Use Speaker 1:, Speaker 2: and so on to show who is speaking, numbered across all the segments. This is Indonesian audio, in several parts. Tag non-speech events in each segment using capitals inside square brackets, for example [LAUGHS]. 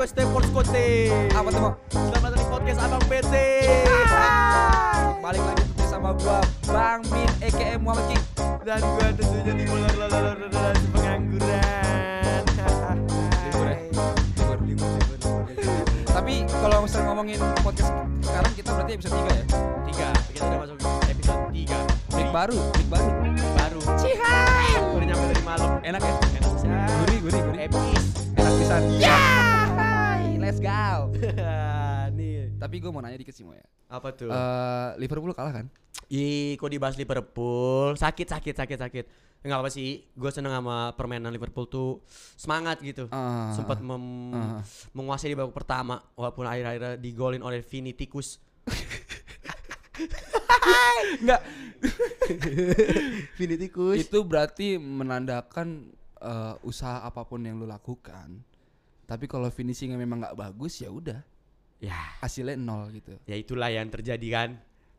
Speaker 1: Queste Porskote
Speaker 2: Apa tuh?
Speaker 1: Selamat datang di podcast Abang PC
Speaker 2: Balik lagi tentu sama gua Bang Min aka Muhammad King.
Speaker 1: Dan gue tentunya di ular ular ular pengangguran
Speaker 2: Libur ya? Libur, libur, libur, libur. Tapi kalau misalnya ngomongin podcast sekarang kita berarti episode 3 ya?
Speaker 1: Tiga. Kita udah masuk episode tiga.
Speaker 2: Mic baru, mic baru.
Speaker 1: Baru. Cihai! Baru nyampe dari malam
Speaker 2: Enak ya?
Speaker 1: Enak. Bisa
Speaker 2: Gurih, gurih, gurih.
Speaker 1: Epis
Speaker 2: Enak pisan. Ya Let's go [LAUGHS]
Speaker 1: Nih
Speaker 2: Tapi gue mau nanya dikit sih ya
Speaker 1: Apa tuh?
Speaker 2: Eh, Liverpool kalah kan?
Speaker 1: Ih, kok dibahas Liverpool? Sakit, sakit, sakit, sakit. Enggak apa sih, gue seneng sama permainan Liverpool tuh semangat gitu.
Speaker 2: Ah.
Speaker 1: Sempat mem-
Speaker 2: Ah.
Speaker 1: menguasai di babak pertama, walaupun akhir-akhirnya digolin oleh Vini Tikus. [LAUGHS]
Speaker 2: Enggak [LAUGHS]
Speaker 1: Vini Tikus.
Speaker 2: Itu berarti menandakan eh, usaha apa pun yang lu lakukan Tapi kalau finishingnya memang nggak bagus ya udah
Speaker 1: Ya,
Speaker 2: hasilnya nol gitu
Speaker 1: ya itulah yang terjadi kan.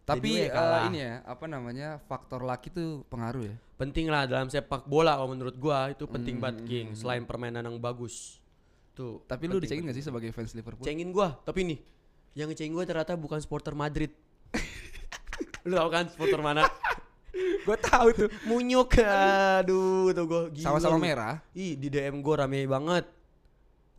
Speaker 2: Tapi
Speaker 1: gue
Speaker 2: eh,
Speaker 1: kalah.
Speaker 2: ini ya apa namanya faktor laki tuh pengaruh ya
Speaker 1: Penting lah dalam sepak bola kalau menurut gua itu penting
Speaker 2: Hmm.
Speaker 1: banget King. Selain permainan yang bagus. Tuh.
Speaker 2: Tapi lu dicengin gak sih sebagai fans Liverpool?
Speaker 1: Cengin gua, tapi nih yang ngecengin gua ternyata bukan supporter Madrid. [LAUGHS] lu tau kan supporter mana? [LAUGHS]
Speaker 2: Gue tahu tuh.
Speaker 1: Munyuk, aduh tuh gila
Speaker 2: Sama-sama merah.
Speaker 1: Ih di DM gua rame banget.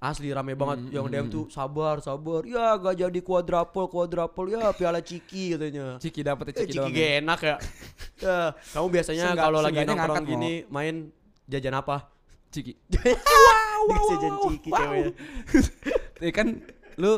Speaker 1: Asli rame banget
Speaker 2: Hmm,
Speaker 1: yang DM tuh sabar sabar ya gak jadi kuadrapol kuadrapol ya piala ciki katanya.
Speaker 2: Ciki dapet
Speaker 1: Eh,
Speaker 2: ciki,
Speaker 1: ciki
Speaker 2: doang.
Speaker 1: gak
Speaker 2: ya?
Speaker 1: enak ya. [LAUGHS] ya kamu biasanya kalau lagi nongkrong gini main jajan apa?
Speaker 2: Ciki. [LAUGHS]
Speaker 1: Dikasih [LAUGHS] jajan ciki ceweknya.
Speaker 2: Ya kan lu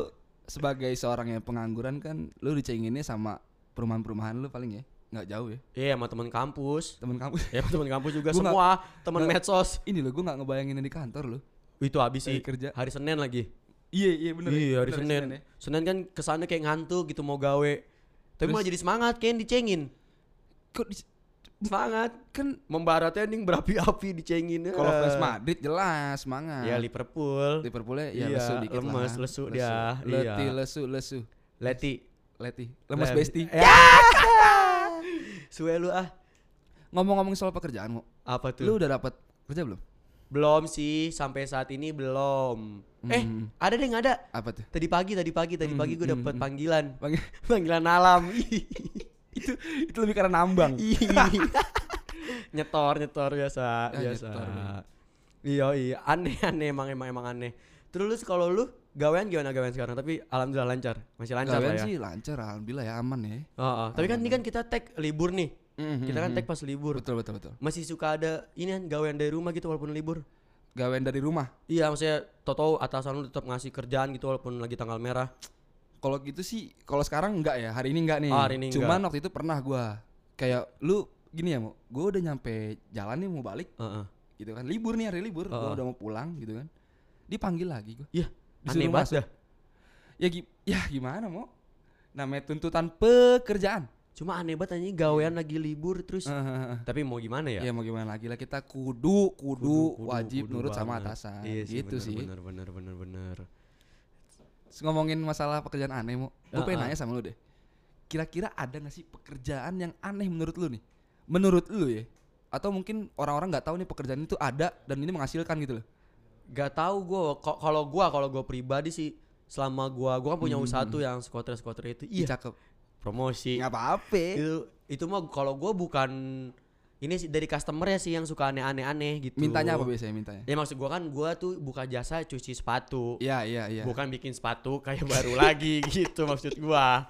Speaker 2: sebagai seorang yang pengangguran kan lu dicenginnya sama perumahan-perumahan lu paling ya nggak jauh ya
Speaker 1: Iya sama teman kampus.
Speaker 2: temen kamu
Speaker 1: Ya sama teman kampus juga semua teman medsos.
Speaker 2: ini lo gue nggak ngebayangin di kantor lo
Speaker 1: Itu habis sih
Speaker 2: kerja.
Speaker 1: hari Senin lagi.
Speaker 2: iya iya bener
Speaker 1: iya hari
Speaker 2: Bener,
Speaker 1: Senin.
Speaker 2: ya.
Speaker 1: Senin kan kesannya kayak ngantuk gitu mau gawe. Tapi
Speaker 2: Terus-
Speaker 1: malah jadi semangat kayak dicengin.
Speaker 2: kok di-
Speaker 1: Semangat.
Speaker 2: kan
Speaker 1: Membaratnya nih berapi-api dicengin.
Speaker 2: kalau
Speaker 1: Eh.
Speaker 2: fans Madrid jelas semangat
Speaker 1: Ya Liverpool.
Speaker 2: Liverpoolnya ya
Speaker 1: Iya,
Speaker 2: lesu dikit
Speaker 1: lemes,
Speaker 2: lah.
Speaker 1: lesu dia,
Speaker 2: leti
Speaker 1: iya.
Speaker 2: lesu lesu
Speaker 1: Leti.
Speaker 2: leti lemes
Speaker 1: Leti.
Speaker 2: besti
Speaker 1: Ya. [LAUGHS] Suwe lu ah.
Speaker 2: ngomong-ngomong soal pekerjaan mau
Speaker 1: Apa tuh?
Speaker 2: lu udah dapat kerja belum
Speaker 1: Belum sih, sampai saat ini belum. Eh,
Speaker 2: Hmm.
Speaker 1: ada deh nggak ada.
Speaker 2: apa tuh
Speaker 1: Tadi pagi, tadi pagi, tadi
Speaker 2: Hmm,
Speaker 1: pagi gue
Speaker 2: hmm,
Speaker 1: dapet
Speaker 2: hmm.
Speaker 1: panggilan.
Speaker 2: Panggil, [LAUGHS]
Speaker 1: Panggilan alam. [LAUGHS]
Speaker 2: itu itu lebih karena nambang [LAUGHS]
Speaker 1: nyetor, nyetor biasa,
Speaker 2: Ya,
Speaker 1: biasa.
Speaker 2: nyetor.
Speaker 1: Iya, iya, aneh, aneh emang emang emang aneh. Terus kalau lu gawean gimana gawean sekarang? Tapi alhamdulillah lancar, masih lancar
Speaker 2: Gawean
Speaker 1: lah ya.
Speaker 2: sih lancar alhamdulillah ya aman ya
Speaker 1: Oh, oh. Tapi kan ini kan kita tag libur nih. Kita kan tag pas libur.
Speaker 2: betul betul betul
Speaker 1: Masih suka ada ini kan gawean dari rumah gitu walaupun libur.
Speaker 2: gawean dari rumah
Speaker 1: Iya, maksudnya toto atasan lu tetap ngasih kerjaan gitu walaupun lagi tanggal merah.
Speaker 2: Kalau gitu sih, kalau sekarang enggak ya, hari ini enggak nih.
Speaker 1: Oh, hari ini
Speaker 2: Cuman waktu itu pernah gua kayak lu gini ya, mau gua udah nyampe jalan nih mau balik
Speaker 1: Heeh.
Speaker 2: gitu kan. Libur nih hari libur,
Speaker 1: Oh.
Speaker 2: gua udah mau pulang gitu kan. Dipanggil lagi gua.
Speaker 1: Iya, aneh banget.
Speaker 2: Ya gi- ya gimana mau? Namanya tuntutan pekerjaan.
Speaker 1: Cuma aneh banget anjing gawean lagi libur terus.
Speaker 2: Heeh.
Speaker 1: Tapi mau gimana ya?
Speaker 2: ya mau gimana lagi lah kita kudu kudu,
Speaker 1: Kudu-
Speaker 2: wajib
Speaker 1: kudu
Speaker 2: nurut sama
Speaker 1: banget.
Speaker 2: atasan.
Speaker 1: Iya sih,
Speaker 2: gitu
Speaker 1: bener,
Speaker 2: sih.
Speaker 1: Bener bener bener bener.
Speaker 2: Terus ngomongin masalah pekerjaan aneh mau, gue pengen
Speaker 1: Heeh.
Speaker 2: nanya sama lu deh. Kira-kira ada gak sih pekerjaan yang aneh menurut lu nih? Menurut lu ya? Atau mungkin orang-orang nggak tahu nih pekerjaan itu ada dan ini menghasilkan gitu loh?
Speaker 1: Gak tahu gue kalau gua kalau gue pribadi sih selama gua gua kan punya
Speaker 2: Hmm,
Speaker 1: usaha tuh yang squatter squatter itu iya
Speaker 2: cakep.
Speaker 1: Promosi
Speaker 2: Nggak apa-apa.
Speaker 1: itu itu mah kalau gua bukan ini sih dari customer ya sih yang suka aneh-aneh gitu
Speaker 2: Mintanya apa biasanya mintanya?
Speaker 1: ya maksud gua kan gua tuh buka jasa cuci sepatu
Speaker 2: Iya iya iya.
Speaker 1: bukan bikin sepatu kayak baru lagi [LAUGHS] gitu maksud gua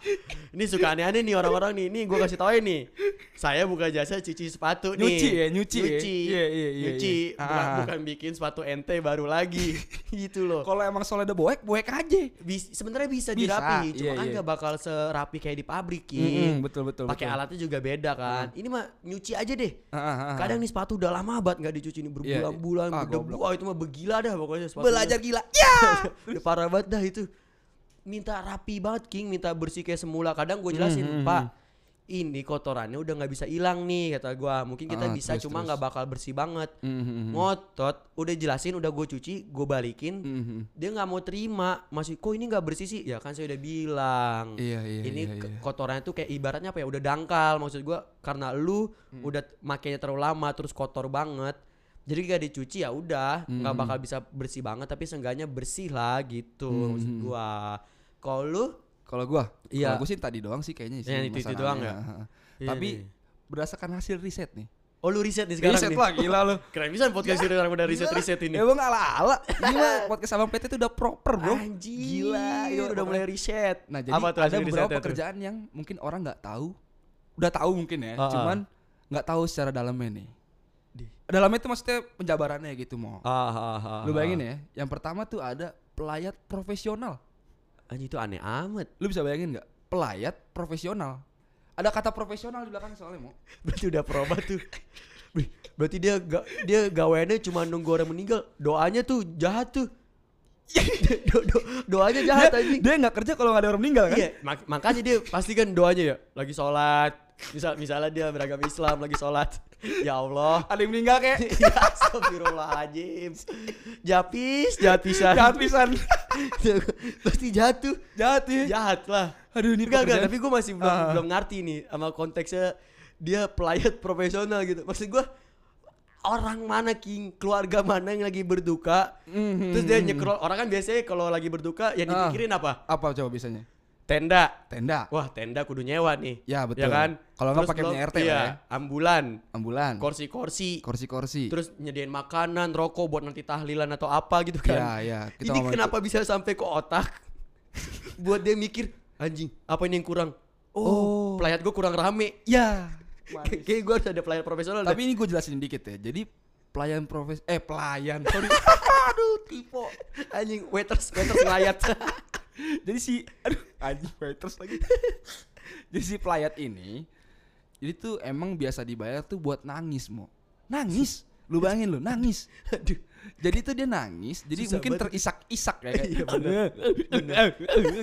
Speaker 1: ini suka aneh-aneh nih orang-orang nih ini gua kasih tau nih saya buka jasa cuci sepatu nih
Speaker 2: Nyuci ya, nyuci ya?
Speaker 1: nyuci
Speaker 2: Iya, iya, iya,
Speaker 1: nyuci
Speaker 2: iya.
Speaker 1: bukan,
Speaker 2: Ah.
Speaker 1: bukan bikin sepatu ente baru lagi [LAUGHS] gitu loh
Speaker 2: Kalau emang soalnya ada boek, boek aja.
Speaker 1: Bis, sebenarnya bisa,
Speaker 2: Bisa,
Speaker 1: dirapi cuma
Speaker 2: iya,
Speaker 1: kan
Speaker 2: iya.
Speaker 1: nggak bakal serapi kayak di pabrik
Speaker 2: Mm-mm,
Speaker 1: King.
Speaker 2: betul betul.
Speaker 1: pakai alatnya juga beda kan ini mah nyuci aja deh
Speaker 2: Ah, ah, ah,
Speaker 1: kadang nih sepatu udah lama banget nggak dicuci nih
Speaker 2: Iya,
Speaker 1: berbulan-bulan
Speaker 2: iya. Ah,
Speaker 1: berdebu
Speaker 2: goblok.
Speaker 1: Wah, itu mah begila dah pokoknya sepatu
Speaker 2: belajar gila. [LAUGHS] Ya. [LAUGHS]
Speaker 1: udah parah banget dah itu minta rapi banget King minta bersih kayak semula kadang gue jelasin
Speaker 2: Hmm, hmm,
Speaker 1: pak ini kotorannya udah nggak bisa hilang nih kata gua mungkin kita
Speaker 2: Ah,
Speaker 1: bisa
Speaker 2: terus,
Speaker 1: cuma nggak bakal bersih banget
Speaker 2: Mhm,
Speaker 1: ngotot udah jelasin udah gue cuci gue balikin
Speaker 2: mhm.
Speaker 1: dia nggak mau terima masih kok ini nggak bersih sih ya kan saya udah bilang
Speaker 2: Iya iya
Speaker 1: ini
Speaker 2: iya, iya.
Speaker 1: kotorannya tuh kayak ibaratnya apa ya udah dangkal maksud gua karena lu
Speaker 2: Hmm.
Speaker 1: udah makainya terlalu lama terus kotor banget Jadi gak dicuci ya udah, nggak
Speaker 2: Hmm.
Speaker 1: bakal bisa bersih banget tapi seenggaknya bersih lah gitu maksud
Speaker 2: Hmm.
Speaker 1: gua. Kalau lu
Speaker 2: Kalau gua,
Speaker 1: Iya.
Speaker 2: kalau gua sih tadi doang sih kayaknya sih.
Speaker 1: Yang itu- itu doang ya? Iya
Speaker 2: Tapi
Speaker 1: nih.
Speaker 2: berdasarkan hasil riset nih.
Speaker 1: Oh lu riset nih sekarang
Speaker 2: riset
Speaker 1: nih.
Speaker 2: lah gila lu. [LAUGHS]
Speaker 1: Keren bisa podcast ini orang udah riset-riset ini.
Speaker 2: Ya bang ala-ala. Mah podcast Abang PT itu udah proper, Bro.
Speaker 1: Anjir,
Speaker 2: Gila,
Speaker 1: iya,
Speaker 2: iya,
Speaker 1: udah mulai riset.
Speaker 2: Nah, jadi
Speaker 1: Apa tuh
Speaker 2: ada beberapa
Speaker 1: risetnya tuh?
Speaker 2: pekerjaan yang mungkin orang nggak tahu. Udah tahu mungkin ya,
Speaker 1: Ah, ah.
Speaker 2: cuman nggak tahu secara dalamnya nih.
Speaker 1: Di-
Speaker 2: Dalamnya itu maksudnya penjabarannya gitu mau.
Speaker 1: Ah, ah, ah,
Speaker 2: Lu
Speaker 1: ah.
Speaker 2: bayangin ya, yang pertama tuh ada pelayat profesional.
Speaker 1: Anjir itu aneh amat.
Speaker 2: Lu bisa bayangin nggak? Pelayat profesional. Ada kata profesional di belakang soalnya mau. [LAUGHS]
Speaker 1: Berarti udah proba tuh. Wih, Berarti dia ga, dia gaweannya cuma nunggu orang meninggal. Doanya tuh jahat tuh. [LAUGHS] do, do, doanya jahat
Speaker 2: Dia,
Speaker 1: anjing.
Speaker 2: dia nggak kerja kalau nggak ada orang meninggal kan?
Speaker 1: Iya, mak- makanya dia pasti kan doanya ya lagi sholat. Misal misalnya dia beragama Islam lagi sholat. Ya Allah.
Speaker 2: Ada yang meninggal kayak [LAUGHS]
Speaker 1: ya astagfirullahaladzim Japis, jahat pisan
Speaker 2: jahat pisan.
Speaker 1: Pasti [LAUGHS] jahat tuh
Speaker 2: jahat ya.
Speaker 1: Jahat lah
Speaker 2: Aduh ini
Speaker 1: Enggak, enggak,
Speaker 2: pekerjaan-
Speaker 1: tapi gue masih belum,
Speaker 2: Ah.
Speaker 1: belum ngerti nih Sama konteksnya dia pelayat profesional gitu Maksud gue Orang mana King, keluarga mana yang lagi berduka
Speaker 2: Mhm.
Speaker 1: Terus dia nyekrol, orang kan biasanya kalau lagi berduka Yang
Speaker 2: Ah.
Speaker 1: dipikirin apa?
Speaker 2: apa coba biasanya?
Speaker 1: Tenda
Speaker 2: Tenda.
Speaker 1: Wah tenda kudu nyewa nih
Speaker 2: Ya betul.
Speaker 1: Ya kan?
Speaker 2: Kalau nggak pakai punya RT
Speaker 1: iya,
Speaker 2: ya.
Speaker 1: ambulan
Speaker 2: Ambulan.
Speaker 1: Kursi-kursi
Speaker 2: Kursi-kursi.
Speaker 1: terus nyediain makanan, rokok buat nanti tahlilan atau apa gitu kan.
Speaker 2: Ya, ya. Kita
Speaker 1: Ini kenapa bisa sampai ke otak? [LAUGHS] buat dia mikir, anjing, apa ini yang kurang? Oh,
Speaker 2: Oh.
Speaker 1: pelayat gue kurang rame.
Speaker 2: Ya. [LAUGHS]
Speaker 1: Kayak gue harus ada pelayat profesional.
Speaker 2: Tapi ini gue jelasin dikit ya. Jadi pelayan profes eh pelayan sorry. [LAUGHS]
Speaker 1: aduh, tipe. Anjing, waiters, waiters pelayat.
Speaker 2: Jadi si aduh anjing waiters lagi. [LAUGHS] jadi si pelayat ini jadi tuh emang biasa dibayar tuh buat nangis mo. Nangis. Lu bayangin lu, nangis.
Speaker 1: aduh.
Speaker 2: Jadi tuh dia nangis, jadi
Speaker 1: Susah
Speaker 2: mungkin
Speaker 1: banget.
Speaker 2: terisak-isak ya kayak.
Speaker 1: Iya, [LAUGHS] bener.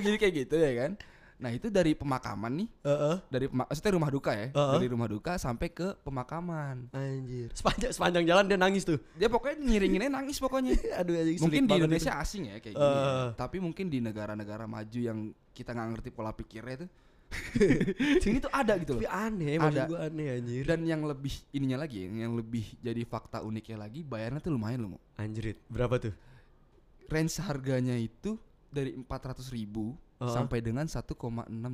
Speaker 2: jadi kayak gitu ya kan. Nah, itu dari pemakaman nih,
Speaker 1: Heeh.
Speaker 2: dari pema- maksudnya rumah duka ya.
Speaker 1: Heeh.
Speaker 2: Dari rumah duka sampai ke pemakaman.
Speaker 1: Anjir. Sepanjang sepanjang jalan dia nangis tuh.
Speaker 2: Dia pokoknya ngiringinnya nangis pokoknya. [LAUGHS]
Speaker 1: Aduh, anjing.
Speaker 2: mungkin di Indonesia
Speaker 1: itu.
Speaker 2: asing ya kayak gini. ya.
Speaker 1: Eh.
Speaker 2: Tapi mungkin di negara-negara maju yang kita nggak ngerti pola pikirnya itu. [LAUGHS] sini tuh ada gitu
Speaker 1: Tapi
Speaker 2: loh.
Speaker 1: aneh,
Speaker 2: Ada.
Speaker 1: gue aneh anjir.
Speaker 2: Dan yang lebih ininya lagi, yang lebih jadi fakta uniknya lagi, bayarnya tuh lumayan loh. Mo.
Speaker 1: Anjrit, berapa tuh?
Speaker 2: Range harganya itu dari 400 ribu Sampai dengan 1,6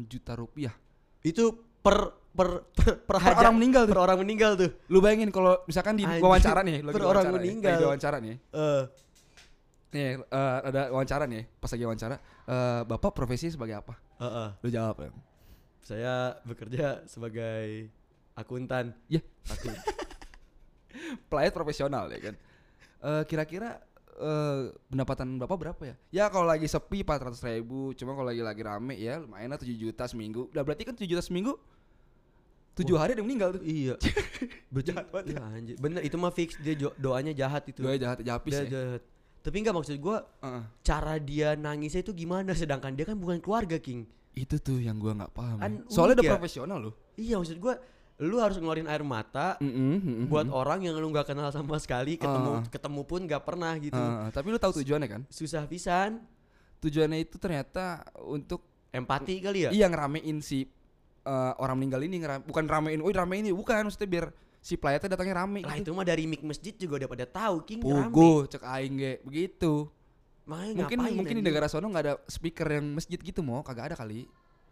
Speaker 2: juta rupiah.
Speaker 1: Itu per per per, per,
Speaker 2: Per orang meninggal tuh.
Speaker 1: per orang meninggal tuh.
Speaker 2: Lu bayangin kalau misalkan di
Speaker 1: Anjir,
Speaker 2: wawancara nih,
Speaker 1: per orang
Speaker 2: nih,
Speaker 1: meninggal.
Speaker 2: lagi wawancara nih.
Speaker 1: Eh,
Speaker 2: Nih, eh, ada wawancara nih, pas lagi wawancara, eh, Bapak profesi sebagai apa?
Speaker 1: Heeh.
Speaker 2: Lu jawab ya.
Speaker 1: Saya bekerja sebagai akuntan. [LAUGHS]
Speaker 2: Ya.
Speaker 1: Akun.
Speaker 2: pelayat profesional ya kan. Eh, kira-kira eh, pendapatan bapak berapa ya? Ya kalau lagi sepi 400 ribu, cuma kalau lagi lagi rame ya lumayan lah 7 juta seminggu. Udah berarti kan 7 juta seminggu, tujuh hari ada yang meninggal tuh.
Speaker 1: iya. [LAUGHS] Berarti
Speaker 2: Jahat banget
Speaker 1: ya, anjir. Bener itu mah fix dia doanya jahat itu.
Speaker 2: Doa jahat japis
Speaker 1: Dia
Speaker 2: ya.
Speaker 1: jahat. Tapi enggak maksud gua
Speaker 2: Heeh.
Speaker 1: cara dia nangisnya itu gimana sedangkan dia kan bukan keluarga King.
Speaker 2: Itu tuh yang gua nggak paham.
Speaker 1: Kan
Speaker 2: ya. Soalnya
Speaker 1: unik
Speaker 2: udah
Speaker 1: ya.
Speaker 2: profesional loh.
Speaker 1: Iya maksud gua lu harus ngeluarin air mata
Speaker 2: Mm-mm, mm-mm,
Speaker 1: buat
Speaker 2: mm-mm.
Speaker 1: orang yang lu nggak kenal sama sekali ketemu
Speaker 2: Ah.
Speaker 1: ketemu pun nggak pernah gitu.
Speaker 2: Heeh, tapi lu tahu tujuannya kan?
Speaker 1: Susah pisan.
Speaker 2: Tujuannya itu ternyata untuk
Speaker 1: Empati kali ya?
Speaker 2: iya ngeramein si eh, orang meninggal ini ngeram, bukan ramein, oh ramein ini bukan maksudnya biar si pelayatnya datangnya rame
Speaker 1: Lah
Speaker 2: gitu.
Speaker 1: itu mah dari mik masjid juga udah pada tahu King rame.
Speaker 2: Pugu, cek aing ge, begitu.
Speaker 1: Makanya
Speaker 2: mungkin mungkin di negara sono nggak ada speaker yang masjid gitu mau kagak ada kali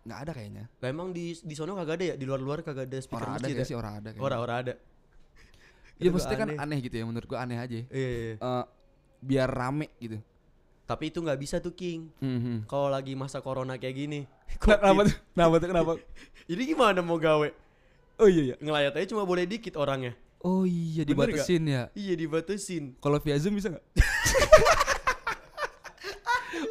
Speaker 2: nggak ada kayaknya
Speaker 1: Lah emang di di sono kagak ada ya? Di luar-luar kagak ada speaker
Speaker 2: orang ada
Speaker 1: masjid
Speaker 2: gak
Speaker 1: ya?
Speaker 2: sih orang ada kayaknya.
Speaker 1: Orang-orang ada. [LAUGHS]
Speaker 2: ya
Speaker 1: Itu
Speaker 2: maksudnya kan
Speaker 1: aneh.
Speaker 2: aneh gitu ya menurut gua aneh aja
Speaker 1: Iya, iya, iya.
Speaker 2: Eh, biar rame gitu
Speaker 1: Tapi itu nggak bisa tuh King.
Speaker 2: Mhm.
Speaker 1: Kalau lagi masa corona kayak gini. [LAUGHS]
Speaker 2: kenapa tuh kenapa tuh kenapa [LAUGHS]
Speaker 1: Jadi gimana mau gawe?
Speaker 2: oh iya iya
Speaker 1: Ngelayat aja cuma boleh dikit orangnya.
Speaker 2: oh iya
Speaker 1: Bener
Speaker 2: dibatasin ya
Speaker 1: Iya dibatasin.
Speaker 2: kalau via zoom bisa nggak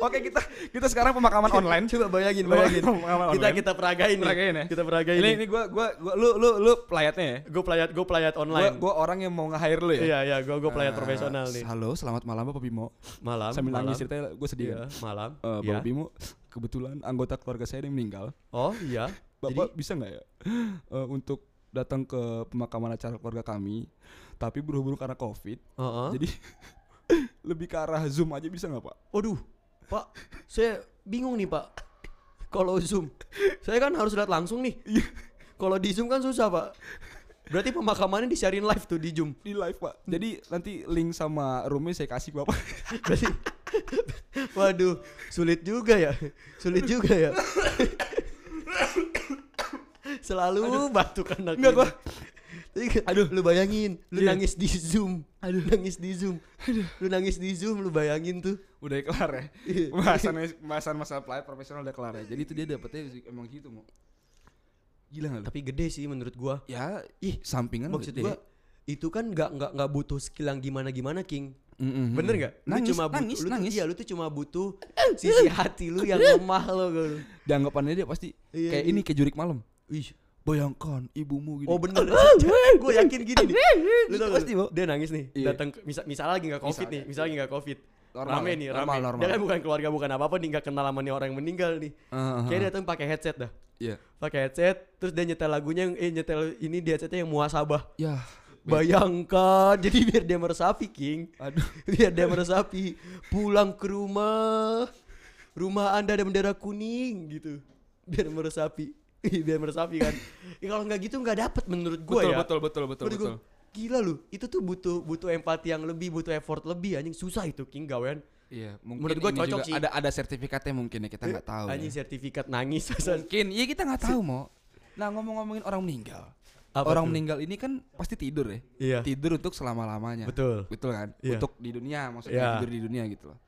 Speaker 2: Oke kita kita sekarang pemakaman online.
Speaker 1: Coba bayangin, bayangin.
Speaker 2: Pemakaman
Speaker 1: kita
Speaker 2: online.
Speaker 1: kita peragain nih.
Speaker 2: Peragain ya?
Speaker 1: Kita peragain.
Speaker 2: Ini ini gua gua gua lu lu lu pelayatnya ya.
Speaker 1: gue pelayat gue pelayat online.
Speaker 2: gua orang yang mau nge-hire lu ya.
Speaker 1: Iya iya gue gue pelayat
Speaker 2: Eh,
Speaker 1: profesional nih.
Speaker 2: Halo, selamat malam Bapak Bimo.
Speaker 1: Malam.
Speaker 2: Sambil
Speaker 1: malam.
Speaker 2: nangis ceritanya gue sedih
Speaker 1: Iya,
Speaker 2: kan.
Speaker 1: malam.
Speaker 2: Eh,
Speaker 1: Iya.
Speaker 2: Bapak Bimo, kebetulan anggota keluarga saya yang meninggal.
Speaker 1: Oh iya.
Speaker 2: Bapak
Speaker 1: Jadi
Speaker 2: bisa nggak ya eh, untuk datang ke pemakaman acara keluarga kami, tapi berhubung karena COVID,
Speaker 1: Heeh.
Speaker 2: jadi [LAUGHS] lebih ke arah Zoom aja bisa nggak Pak?
Speaker 1: Waduh, Pak, saya bingung nih Pak. Kalau zoom, saya kan harus lihat langsung nih. Kalau di zoom kan susah Pak. Berarti pemakamannya disiarin live tuh di Zoom.
Speaker 2: Di live pak. Jadi nanti link sama roomnya saya kasih bapak. [LAUGHS]
Speaker 1: Berarti Waduh, sulit juga ya. Sulit juga ya. Selalu batuk anak
Speaker 2: Enggak, gua.
Speaker 1: Aduh, lu bayangin, lu
Speaker 2: Iya.
Speaker 1: nangis di Zoom. Aduh, nangis di Zoom. Lu nangis di Zoom, lu bayangin tuh.
Speaker 2: Udah kelar ya.
Speaker 1: Iya.
Speaker 2: Pembahasan pembahasan masalah pelayar profesional udah kelar ya. Jadi itu dia dapetnya emang gitu mau. Gila lu?
Speaker 1: Tapi gede sih menurut gua.
Speaker 2: Ya, ih sampingan
Speaker 1: Maksud
Speaker 2: gede.
Speaker 1: gua itu kan nggak nggak nggak butuh skill yang gimana gimana King.
Speaker 2: Mm-mm.
Speaker 1: Bener nggak? Lu
Speaker 2: Nangis,
Speaker 1: cuma butuh,
Speaker 2: nangis,
Speaker 1: lu tuh-
Speaker 2: nangis.
Speaker 1: iya, lu tuh cuma butuh sisi hati lu yang lemah lo.
Speaker 2: Dianggapannya dia pasti
Speaker 1: Iya,
Speaker 2: kayak
Speaker 1: iya.
Speaker 2: ini kayak jurik malam.
Speaker 1: Ih,
Speaker 2: Bayangkan ibumu gini.
Speaker 1: Oh bener [LAUGHS] Gue yakin gini nih Lu tau
Speaker 2: Pasti.
Speaker 1: Dia nangis nih
Speaker 2: Iya.
Speaker 1: Datang misal, misal lagi gak covid
Speaker 2: Misal,
Speaker 1: nih. Misal lagi gak covid
Speaker 2: Normal
Speaker 1: Rame nih
Speaker 2: normal,
Speaker 1: rame
Speaker 2: normal.
Speaker 1: Dia kan bukan keluarga bukan apa-apa nih Gak kenal sama nih orang yang meninggal nih
Speaker 2: Ah, ah,
Speaker 1: Kayaknya dia datang pakai headset dah
Speaker 2: Iya.
Speaker 1: pakai headset Terus dia nyetel lagunya yang Eh nyetel ini di headsetnya yang muasabah
Speaker 2: Ya.
Speaker 1: Bayangkan [LAUGHS] Jadi biar dia meresapi King
Speaker 2: Aduh. [LAUGHS]
Speaker 1: Biar dia meresapi Pulang ke rumah Rumah anda ada bendera kuning gitu Biar meresapi Biar meresapi kan ya, Kalau nggak gitu nggak dapet menurut gue
Speaker 2: Betul,
Speaker 1: ya
Speaker 2: betul, betul, betul,
Speaker 1: Menurut
Speaker 2: betul.
Speaker 1: gua, Gila lu, itu tuh butuh butuh empati yang lebih, butuh effort lebih anjing susah itu King gawean.
Speaker 2: Iya, mungkin
Speaker 1: Menurut gua
Speaker 2: ini
Speaker 1: cocok
Speaker 2: juga
Speaker 1: sih.
Speaker 2: Ada ada sertifikatnya mungkin ya kita nggak tahu.
Speaker 1: Anjing
Speaker 2: ya.
Speaker 1: sertifikat nangis.
Speaker 2: Mungkin, iya kita nggak tahu mau. Nah ngomong-ngomongin orang meninggal,
Speaker 1: Apa
Speaker 2: orang
Speaker 1: tuh?
Speaker 2: meninggal ini kan pasti tidur ya.
Speaker 1: Iya.
Speaker 2: Tidur untuk selama lamanya.
Speaker 1: Betul.
Speaker 2: Betul kan?
Speaker 1: Iya.
Speaker 2: Untuk di dunia maksudnya
Speaker 1: Iya.
Speaker 2: tidur di dunia gitu loh.